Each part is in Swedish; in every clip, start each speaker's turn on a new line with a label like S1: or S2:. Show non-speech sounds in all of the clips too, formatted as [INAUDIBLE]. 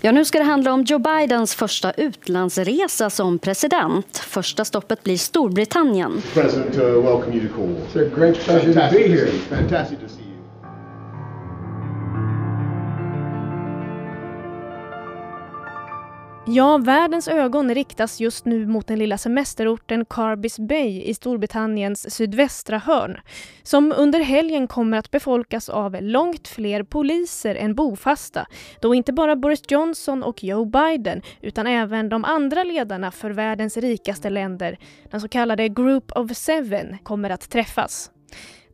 S1: Ja, nu ska det handla om Joe Bidens första utlandsresa som president. Första stoppet blir Storbritannien.
S2: President, uh, welcome you to Cornwall.
S3: It's a great pleasure to be here.
S2: Fantastic to see you.
S4: Ja, världens ögon riktas just nu mot den lilla semesterorten Carbis Bay i Storbritanniens sydvästra hörn, som under helgen kommer att befolkas av långt fler poliser än bofasta, då inte bara Boris Johnson och Joe Biden, utan även de andra ledarna för världens rikaste länder, den så kallade Group of Seven, kommer att träffas.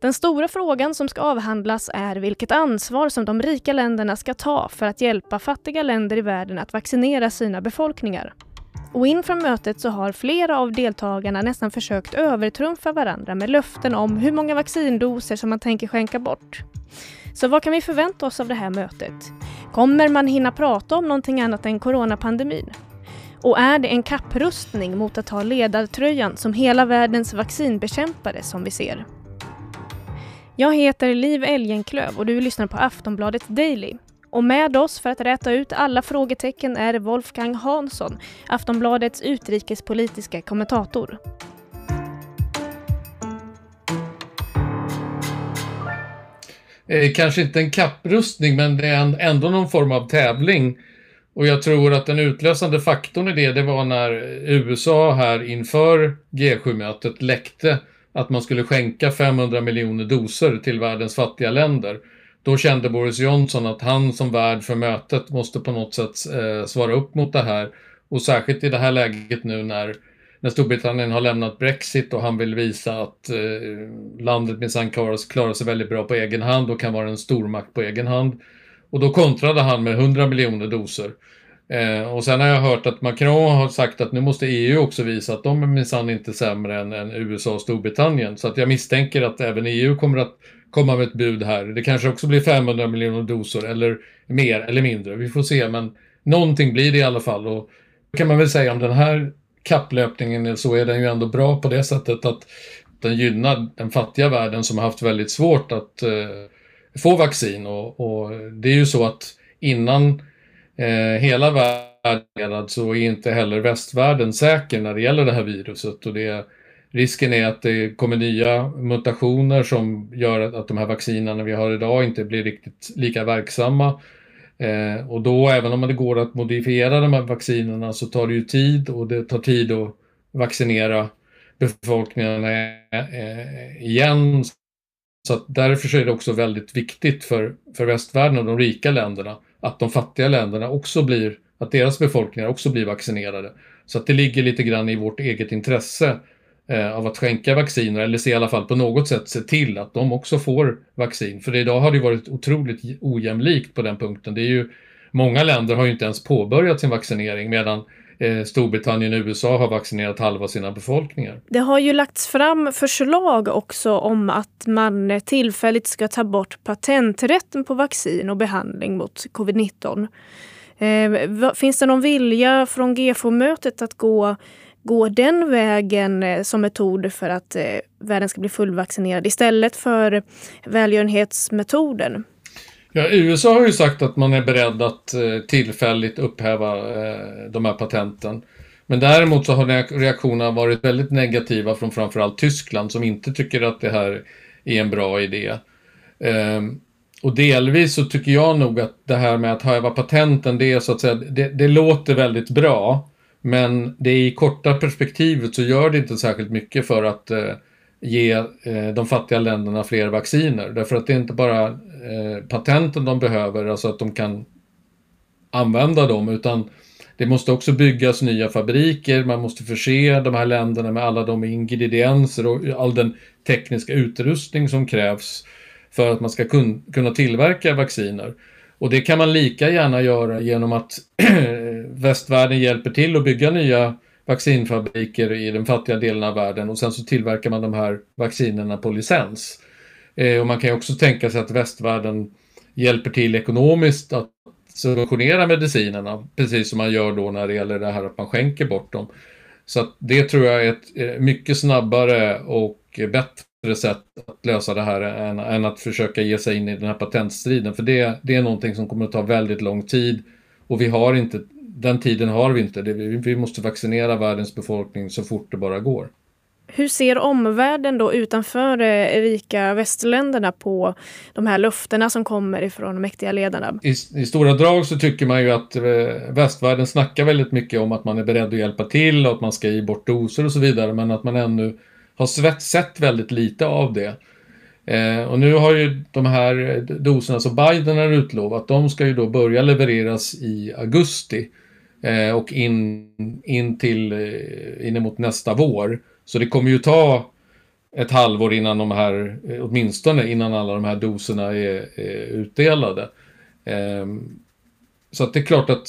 S4: Den stora frågan som ska avhandlas är vilket ansvar som de rika länderna ska ta för att hjälpa fattiga länder i världen att vaccinera sina befolkningar. Och inför mötet så har flera av deltagarna nästan försökt övertrumfa varandra med löften om hur många vaccindoser som man tänker skänka bort. Så vad kan vi förvänta oss av det här mötet? Kommer man hinna prata om någonting annat än coronapandemin? Och är det en kapprustning mot att ta ledartröjan som hela världens vaccinbekämpare som vi ser? Jag heter Liv Elgenklöv och du lyssnar på Aftonbladet Daily. Och med oss för att räta ut alla frågetecken är Wolfgang Hansson, Aftonbladets utrikespolitiska kommentator.
S5: Eh, kanske inte en kapprustning, men det är ändå någon form av tävling. Och jag tror att den utlösande faktorn i det, det var när USA här inför G7-mötet läckte att man skulle skänka 500 miljoner doser till världens fattiga länder. Då kände Boris Johnson att han som värd för mötet måste på något sätt eh, svara upp mot det här. Och särskilt i det här läget nu när, när Storbritannien har lämnat Brexit och han vill visa att eh, landet minsann klarar, klarar sig väldigt bra på egen hand och kan vara en stormakt på egen hand. Och då kontrade han med 100 miljoner doser. Eh, och sen har jag hört att Macron har sagt att nu måste EU också visa att de är minsann inte sämre än, än, USA och Storbritannien. Så att jag misstänker att även EU kommer att komma med ett bud här. Det kanske också blir 500 miljoner doser eller mer eller mindre. Vi får se, men någonting blir det i alla fall. Och kan man väl säga om den här kapplöpningen så är den ju ändå bra på det sättet att den gynnar den fattiga världen som har haft väldigt svårt att eh, få vaccin. Och, och det är ju så att innan eh, hela världen så är inte heller västvärlden säker när det gäller det här viruset. Och det, risken är att det kommer nya mutationer som gör att, att de här vaccinerna vi har idag inte blir riktigt lika verksamma. Eh, och då, även om det går att modifiera de här vaccinerna så tar det ju tid och det tar tid att vaccinera befolkningen eh, igen. Så att därför är det också väldigt viktigt för, för västvärlden och de rika länderna att de fattiga länderna också blir, att deras befolkningar också blir vaccinerade. Så att det ligger lite grann i vårt eget intresse eh, av att skänka vacciner, eller se i alla fall på något sätt se till att de också får vaccin. För idag har det varit otroligt ojämlikt på den punkten. Det är ju, många länder har ju inte ens påbörjat sin vaccinering medan Eh, Storbritannien och USA har vaccinerat halva sina befolkningar.
S4: Det har ju lagts fram förslag också om att man tillfälligt ska ta bort patenträtten på vaccin och behandling mot covid-19. Eh, finns det någon vilja från GFO-mötet att gå, gå den vägen eh, som metod för att världen ska bli fullvaccinerad istället för välgörenhetsmetoden?
S5: Ja, USA har ju sagt att man är beredd att eh, tillfälligt upphäva eh, de här patenten. Men däremot så har reaktionerna varit väldigt negativa från framförallt Tyskland som inte tycker att det här är en bra idé. Ehm, och delvis så tycker jag nog att det här med att häva patenten, det är så att säga, det, det låter väldigt bra. Men det i korta perspektivet så gör det inte särskilt mycket för att eh, ge eh, de fattiga länderna fler vacciner. Därför att det är inte bara eh, patenten de behöver, alltså att de kan använda dem, utan det måste också byggas nya fabriker, man måste förse de här länderna med alla de ingredienser och all den tekniska utrustning som krävs för att man ska kun kunna tillverka vacciner. Och det kan man lika gärna göra genom att [CLEARS THROAT] västvärlden hjälper till att bygga nya vaccinfabriker i den fattiga delen av världen och sen så tillverkar man de här vaccinerna på licens. Eh, och man kan ju också tänka sig att västvärlden hjälper till ekonomiskt att subventionera medicinerna, precis som man gör då när det gäller det här att man skänker bort dem. Så att det tror jag är ett eh, mycket snabbare och bättre sätt att lösa det här än, än, att försöka ge sig in i den här patentstriden. För det, det är någonting som kommer att ta väldigt lång tid Och vi har inte, den tiden har vi inte. Vi måste vaccinera världens befolkning så fort det bara går.
S4: Hur ser omvärlden då utanför de rika västländerna på de här löftena som kommer ifrån de mäktiga ledarna?
S5: I, I, stora drag så tycker man ju att eh, västvärlden snackar väldigt mycket om att man är beredd att hjälpa till och att man ska ge bort doser och så vidare, men att man ännu har svett, sett väldigt lite av det. Eh, och nu har ju de här doserna som Biden har utlovat, de ska ju då börja levereras i augusti eh, och in, in till eh, inemot nästa vår. Så det kommer ju ta ett halvår innan de här, eh, åtminstone innan alla de här doserna är, är utdelade. Eh, så att det är klart att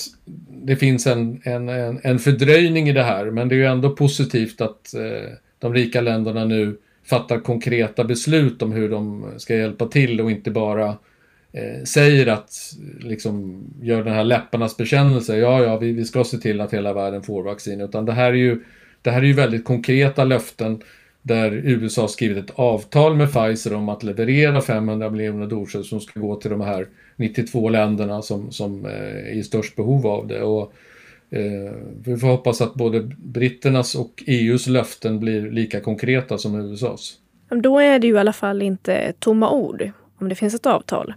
S5: det finns en, en, en fördröjning i det här, men det är ju ändå positivt att eh, de rika länderna nu fattar konkreta beslut om hur de ska hjälpa till och inte bara eh, säger att, liksom, gör den här läpparnas bekännelse, ja, ja, vi, vi ska se till att hela världen får vaccin, utan det här är ju, det här är ju väldigt konkreta löften där USA har skrivit ett avtal med Pfizer om att leverera 500 miljoner doser som ska gå till de här 92 länderna som, som eh, är i störst behov av det. Och Eh, vi får hoppas att både britternas och EUs löften blir lika konkreta som USAs.
S4: Då är det ju i alla fall inte tomma ord, om det finns ett avtal.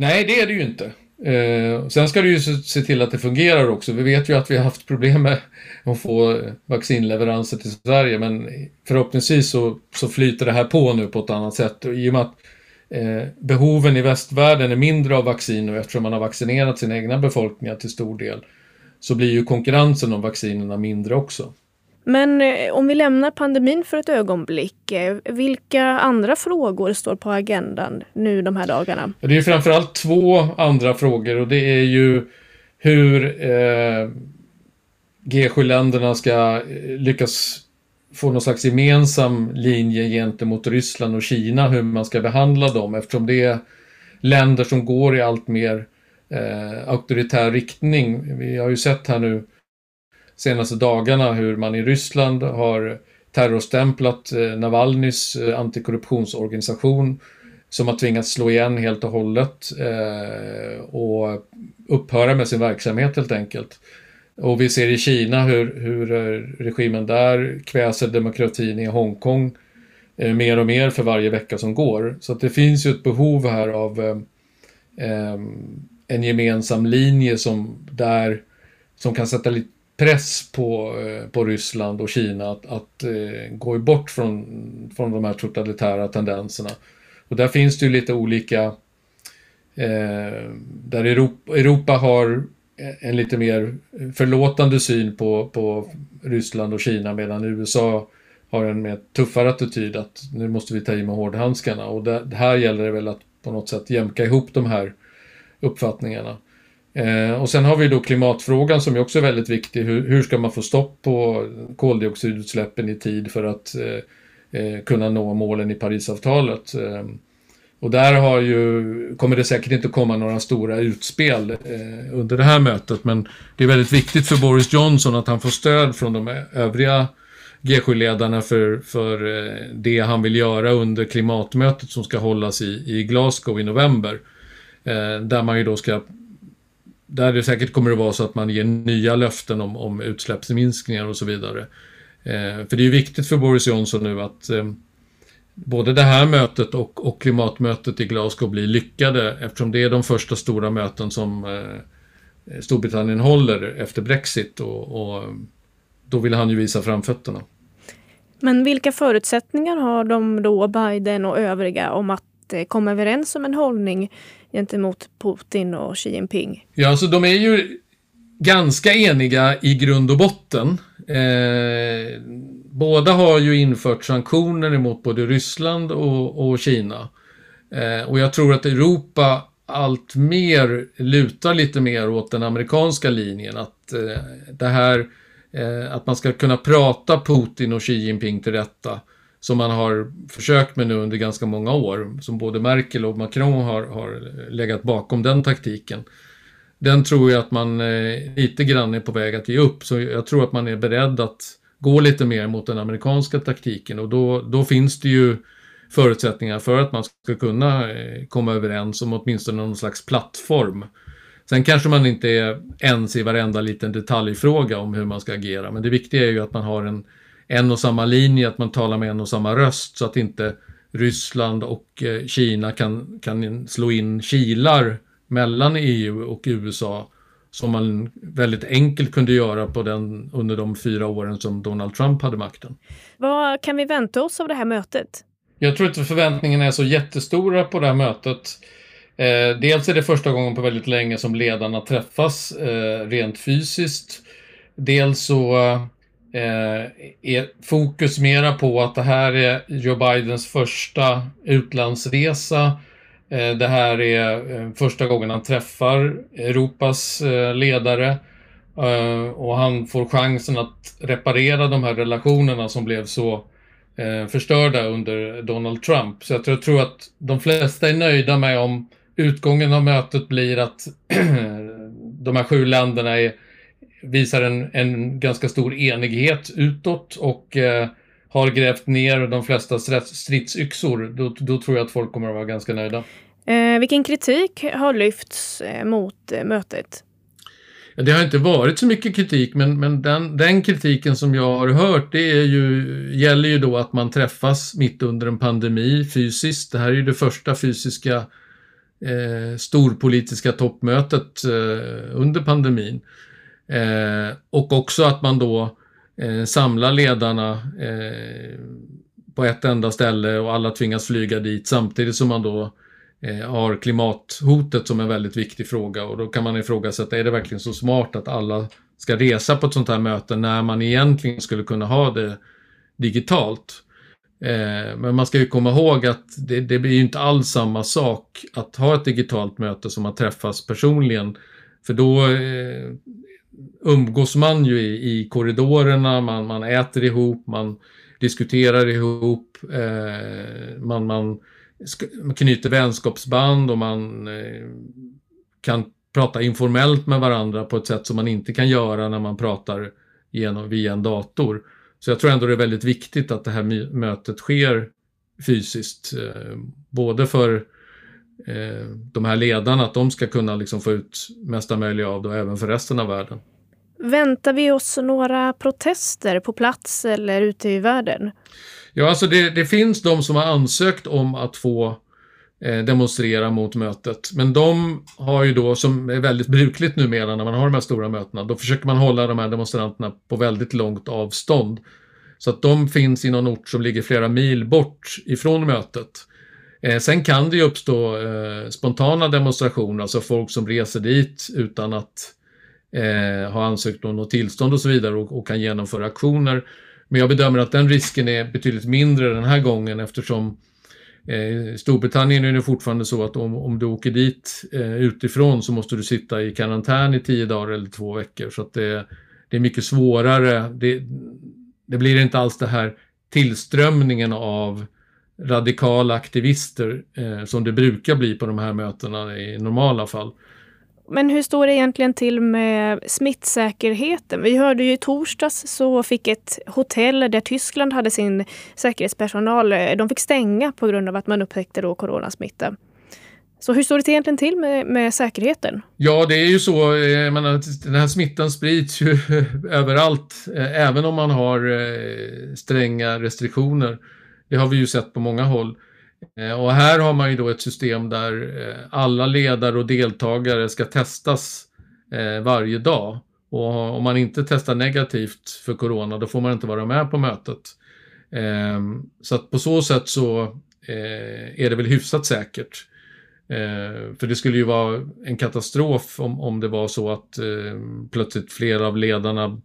S5: Nej, det är det ju inte. Eh, sen ska du ju se till att det fungerar också. Vi vet ju att vi har haft problem med att få vaccinleveranser till Sverige, men förhoppningsvis så, så flyter det här på nu på ett annat sätt. Och I och med att eh, behoven i västvärlden är mindre av vaccin nu, eftersom man har vaccinerat sina egna befolkningar till stor del så blir ju konkurrensen om vaccinerna mindre också.
S4: Men eh, om vi lämnar pandemin för ett ögonblick, eh, vilka andra frågor står på agendan nu de här dagarna?
S5: Det är framförallt två andra frågor och det är ju hur eh, G7-länderna ska eh, lyckas få någon slags gemensam linje gentemot Ryssland och Kina, hur man ska behandla dem eftersom det är länder som går i allt mer eh, auktoritär riktning. Vi har ju sett här nu senaste dagarna hur man i Ryssland har terrorstämplat eh, Navalnys eh, antikorruptionsorganisation som har tvingats slå igen helt och hållet eh, och upphöra med sin verksamhet helt enkelt. Och vi ser i Kina hur, hur regimen där kväser demokratin i Hongkong mer och mer för varje vecka som går. Så att det finns ju ett behov här av eh, en gemensam linje som, där, som kan sätta lite press på, eh, på Ryssland och Kina att, att eh, gå bort från, från de här totalitära tendenserna. Och där finns det ju lite olika, eh, där Europa, Europa har eh, en lite mer förlåtande syn på, på Ryssland och Kina medan USA har en mer tuffare attityd att nu måste vi ta i med hårdhandskarna och det, här gäller det väl att på något sätt jämka ihop de här uppfattningarna. Eh, och sen har vi då klimatfrågan som är också väldigt viktig. Hur, hur ska man få stopp på koldioxidutsläppen i tid för att eh, eh, kunna nå målen i Parisavtalet? Eh, och där har ju, kommer det säkert inte komma några stora utspel eh, under det här mötet, men det är väldigt viktigt för Boris Johnson att han får stöd från de övriga G7-ledarna för, för eh, det han vill göra under klimatmötet som ska hållas i, i Glasgow i november. Där man ju då ska där det säkert kommer att vara så att man ger nya löften om, om utsläppsminskningar och så vidare. Eh, för det är viktigt för Boris Johnson nu att eh, både det här mötet och, och, klimatmötet i Glasgow blir lyckade eftersom det är de första stora möten som eh, Storbritannien håller efter Brexit och, och, då vill han ju visa framfötterna.
S4: Men vilka förutsättningar har de då, Biden och övriga, om att Eh, komma överens om en hållning gentemot Putin och Xi Jinping?
S5: Ja, alltså de är ju ganska eniga i grund och botten. Eh, båda har ju infört sanktioner emot både Ryssland och, och Kina. Eh, och jag tror att Europa allt mer lutar lite mer åt den amerikanska linjen. Att eh, det här, eh, att man ska kunna prata Putin och Xi Jinping till rätta som man har försökt med nu under ganska många år, som både Merkel och Macron har, har legat bakom den taktiken. Den tror jag att man eh, lite grann är på väg att ge upp, så jag tror att man är beredd att gå lite mer mot den amerikanska taktiken. Och då, då finns det ju förutsättningar för att man ska kunna eh, komma överens om åtminstone någon slags plattform. Sen kanske man inte är ens i varenda liten detaljfråga om hur man ska agera, men det viktiga är ju att man har en, en och samma linje, att man talar med en och samma röst så att inte Ryssland och eh, Kina kan, kan slå in kilar mellan EU och USA som man väldigt enkelt kunde göra på den, under de fyra åren som Donald Trump hade makten.
S4: Vad kan vi vänta oss av det här mötet?
S5: Jag tror inte förväntningarna är så jättestora på det här mötet. Eh, dels är det första gången på väldigt länge som ledarna träffas eh, rent fysiskt. Dels så Eh, är fokus mera på att det här är Joe Bidens första utlandsresa. Eh, det här är eh, första gången han träffar Europas eh, ledare eh, och han får chansen att reparera de här relationerna som blev så eh, förstörda under Donald Trump. Så jag tror att de flesta är nöjda med om utgången av mötet blir att [CLEARS THROAT] de här sju länderna är, visar en, en ganska stor enighet utåt och eh, har grävt ner de flesta stridsyxor, då, då tror jag att folk kommer att vara ganska nöjda.
S4: Eh, vilken kritik har lyfts eh, mot eh, mötet?
S5: Det har inte varit så mycket kritik, men, men den, den, kritiken som jag har hört, det är ju, gäller ju då att man träffas mitt under en pandemi fysiskt. Det här är ju det första fysiska eh, storpolitiska toppmötet eh, under pandemin. Eh, och också att man då eh, samlar ledarna eh, på ett enda ställe och alla tvingas flyga dit samtidigt som man då eh, har klimathotet som en väldigt viktig fråga och då kan man ifrågasätta, är det verkligen så smart att alla ska resa på ett sånt här möte när man egentligen skulle kunna ha det digitalt? Eh, men man ska ju komma ihåg att det, det blir inte alls samma sak att ha ett digitalt möte som att träffas personligen. För då eh, umgås man ju i, i korridorerna, man, man äter ihop, man diskuterar ihop, eh, man, man, man knyter vänskapsband och man eh, kan prata informellt med varandra på ett sätt som man inte kan göra när man pratar genom, via en dator. Så jag tror ändå det är väldigt viktigt att det här mötet sker fysiskt. Eh, både för eh, de här ledarna, att de ska kunna liksom få ut mesta möjliga av det även för resten av världen.
S4: Väntar vi oss några protester på plats eller ute i världen?
S5: Ja, alltså det, det finns de som har ansökt om att få eh, demonstrera mot mötet. Men de har ju då, som är väldigt brukligt numera när man har de här stora mötena, då försöker man hålla de här demonstranterna på väldigt långt avstånd. Så att de finns i någon ort som ligger flera mil bort ifrån mötet. Eh, sen kan det ju uppstå eh, spontana demonstrationer, alltså folk som reser dit utan att eh, ha ansökt om något tillstånd och så vidare och, och, kan genomföra aktioner. Men jag bedömer att den risken är betydligt mindre den här gången eftersom eh, Storbritannien är det fortfarande så att om, om du åker dit eh, utifrån så måste du sitta i karantän i tio dagar eller två veckor. Så att det, det är mycket svårare. Det, det blir inte alls det här tillströmningen av radikala aktivister eh, som det brukar bli på de här mötena i normala fall.
S4: Men hur står det egentligen till med smittsäkerheten? Vi hörde ju i torsdags så fick ett hotell där Tyskland hade sin säkerhetspersonal, eh, de fick stänga på grund av att man upptäckte då coronasmitta. Så hur står det egentligen till med, med säkerheten?
S5: Ja, det är ju så. Jag menar, den här smittan sprids ju [LAUGHS] överallt, eh, även om man har eh, stränga restriktioner. Det har vi ju sett på många håll. Eh, och här har man ju då ett system där eh, alla ledare och deltagare ska testas eh, varje dag. Och om man inte testar negativt för corona, då får man inte vara med på mötet. Ehm, så att på så sätt så är det väl hyfsat säkert. För det skulle ju vara en katastrof om, om det var så att plötsligt flera av ledarna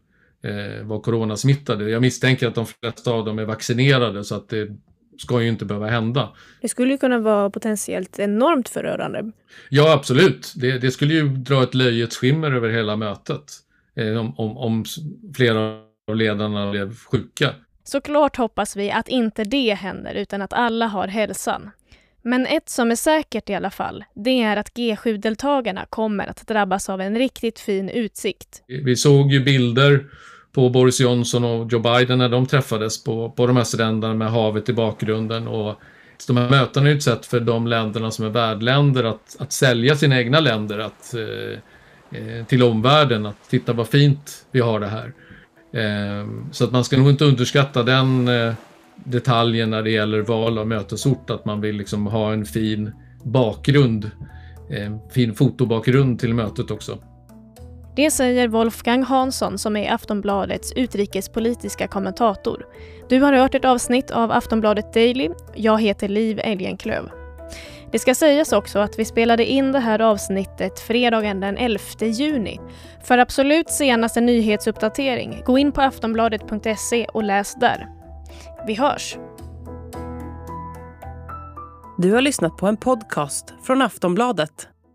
S5: var coronasmittade. Jag misstänker att de flesta av dem är vaccinerade så att det ska ju inte behöva hända.
S4: Det skulle ju kunna vara potentiellt enormt förödande.
S5: Ja, absolut. Det, det skulle ju dra ett löjets skimmer över hela mötet eh, om, om, om flera av ledarna blev sjuka.
S4: Såklart hoppas vi att inte det händer utan att alla har hälsan. Men ett som är säkert i alla fall, det är att G7-deltagarna kommer att drabbas av en riktigt fin utsikt.
S5: Vi såg ju bilder på Boris Johnson och Joe Biden när de träffades på, på de här stränderna med havet i bakgrunden och de här mötena är ett sätt för de länderna som är värdländer att, att sälja sina egna länder att, eh, eh till omvärlden. Att titta vad fint vi har det här. Eh, så att man ska nog inte underskatta den eh, detaljen när det gäller val av mötesort. Att man vill liksom ha en fin bakgrund, en fin fotobakgrund till mötet också.
S4: Det säger Wolfgang Hansson som är Aftonbladets utrikespolitiska kommentator. Du har hört ett avsnitt av Aftonbladet Daily. Jag heter Liv Elgenklöv. Det ska sägas också att vi spelade in det här avsnittet fredagen den 11 juni. För absolut senaste nyhetsuppdatering, gå in på aftonbladet.se och läs där. Vi hörs!
S6: Du har lyssnat på en podcast från Aftonbladet.